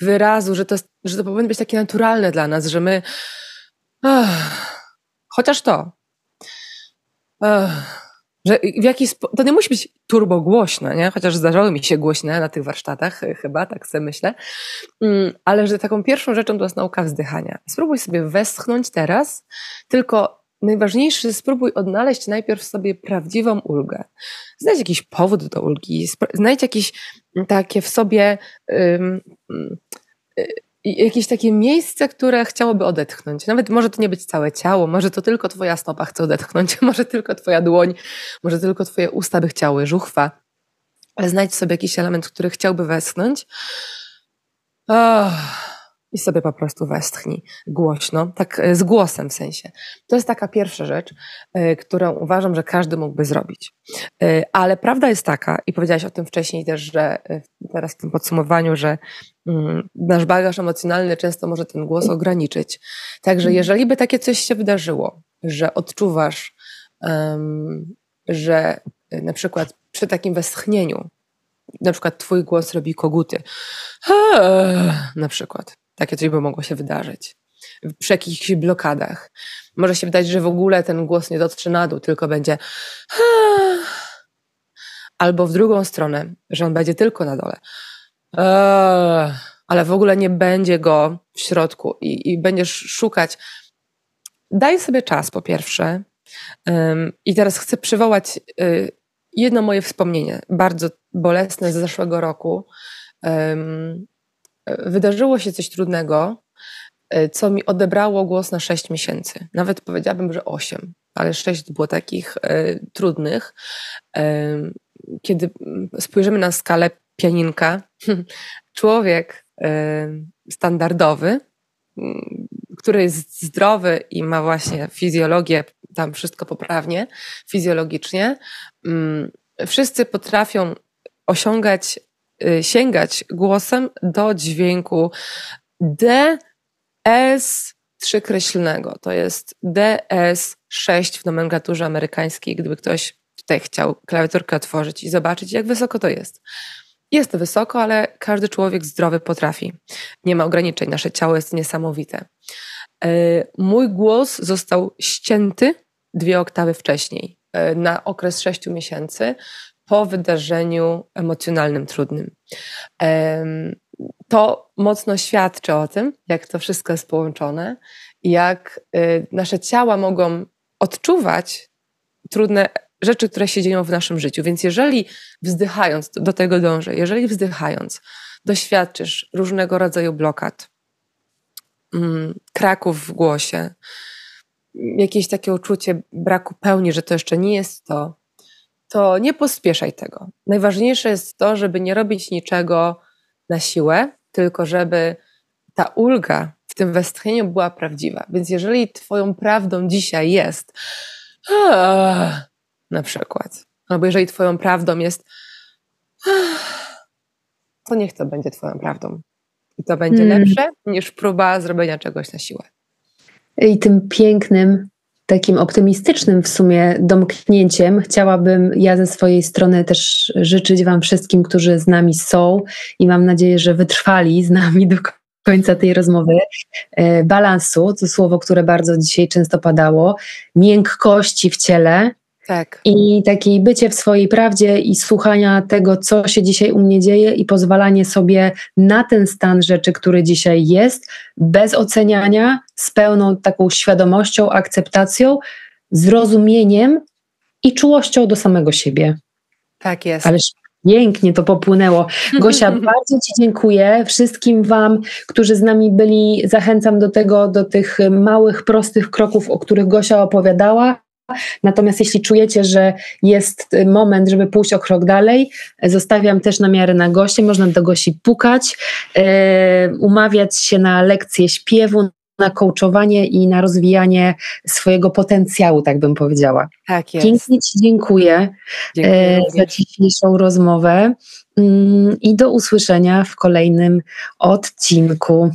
wyrazu, że to, że to powinno być takie naturalne dla nas, że my, chociaż to, że w jaki to nie musi być turbo głośno, nie? chociaż zdarzały mi się głośne na tych warsztatach, e, chyba, tak sobie myślę, mm, ale że taką pierwszą rzeczą to jest nauka wzdychania. Spróbuj sobie westchnąć teraz, tylko najważniejsze, spróbuj odnaleźć najpierw sobie prawdziwą ulgę. Znajdź jakiś powód do ulgi, znajdź jakieś takie w sobie um, jakieś takie miejsce, które chciałoby odetchnąć. Nawet może to nie być całe ciało, może to tylko twoja stopa chce odetchnąć, może tylko twoja dłoń, może tylko twoje usta by chciały, żuchwa. Ale znajdź sobie jakiś element, który chciałby westchnąć. Oh. I sobie po prostu westchnij głośno, tak e, z głosem w sensie. To jest taka pierwsza rzecz, e, którą uważam, że każdy mógłby zrobić. E, ale prawda jest taka, i powiedziałaś o tym wcześniej też, że teraz w tym podsumowaniu, że mm, nasz bagaż emocjonalny często może ten głos ograniczyć. Także mhm. jeżeli by takie coś się wydarzyło, że odczuwasz, że na przykład przy takim westchnieniu na przykład twój głos robi koguty. Na przykład. Takie coś by mogło się wydarzyć. Przy jakichś blokadach. Może się wydać, że w ogóle ten głos nie dotrze na dół, tylko będzie albo w drugą stronę, że on będzie tylko na dole. Ale w ogóle nie będzie go w środku i, i będziesz szukać. Daj sobie czas po pierwsze. I teraz chcę przywołać y, jedno moje wspomnienie, bardzo bolesne z zeszłego roku. Wydarzyło się coś trudnego, e, co mi odebrało głos na 6 miesięcy. Nawet powiedziałabym, że 8, ale 6 było takich e, trudnych. Kiedy spojrzymy na skalę pianinka, człowiek standardowy, który jest zdrowy i ma właśnie fizjologię, tam wszystko poprawnie, fizjologicznie, mm, wszyscy potrafią osiągać, sięgać głosem do dźwięku D, S, trzykreślnego. To jest DS6 w nomenklaturze amerykańskiej, gdyby ktoś tutaj chciał klawiaturkę otworzyć i zobaczyć, jak wysoko to jest. Jest to wysoko, ale każdy człowiek zdrowy potrafi. Nie ma ograniczeń, nasze ciało jest niesamowite. Y, mój głos został ścięty dwie oktawy wcześniej, y, na okres sześciu miesięcy, po wydarzeniu emocjonalnym trudnym. To mocno świadczy o tym, jak to wszystko jest połączone, jak y, nasze ciała mogą odczuwać trudne rzeczy, które się dzieją w naszym życiu. Więc jeżeli wzdychając, do tego dążę, jeżeli wzdychając, doświadczysz różnego rodzaju blokad, mm, kraków w głosie, jakieś takie uczucie braku pełni, że to jeszcze nie jest to, to nie pospieszaj tego. Najważniejsze jest to, żeby nie robić niczego na siłę, tylko żeby ta ulga w tym westchnieniu była prawdziwa. Więc jeżeli Twoją prawdą dzisiaj jest, na przykład, albo jeżeli Twoją prawdą jest, to niech to będzie Twoją prawdą. I to będzie hmm. lepsze niż próba zrobienia czegoś na siłę.
I tym pięknym takim optymistycznym w sumie domknięciem. Chciałabym ja ze swojej strony też życzyć Wam wszystkim, którzy z nami są i mam nadzieję, że wytrwali z nami do końca tej rozmowy, e, balansu, to słowo, które bardzo dzisiaj często padało, miękkości w ciele, tak. I takie bycie w swojej prawdzie i słuchania tego, co się dzisiaj u mnie dzieje, i pozwalanie sobie na ten stan rzeczy, który dzisiaj jest, bez oceniania, z pełną taką świadomością, akceptacją, zrozumieniem i czułością do samego siebie.
Tak jest.
Ależ pięknie to popłynęło. Gosia, bardzo Ci dziękuję. Wszystkim Wam, którzy z nami byli, zachęcam do tego, do tych małych, prostych kroków, o których Gosia opowiadała. Natomiast jeśli czujecie, że jest moment, żeby pójść o krok dalej, zostawiam też namiary na goście. Można do gości pukać, e, umawiać się na lekcje śpiewu, na coachowanie i na rozwijanie swojego potencjału, tak bym powiedziała.
Tak jest.
Pięknie Ci dziękuję, dziękuję e, za dzisiejszą rozmowę mm, i do usłyszenia w kolejnym odcinku.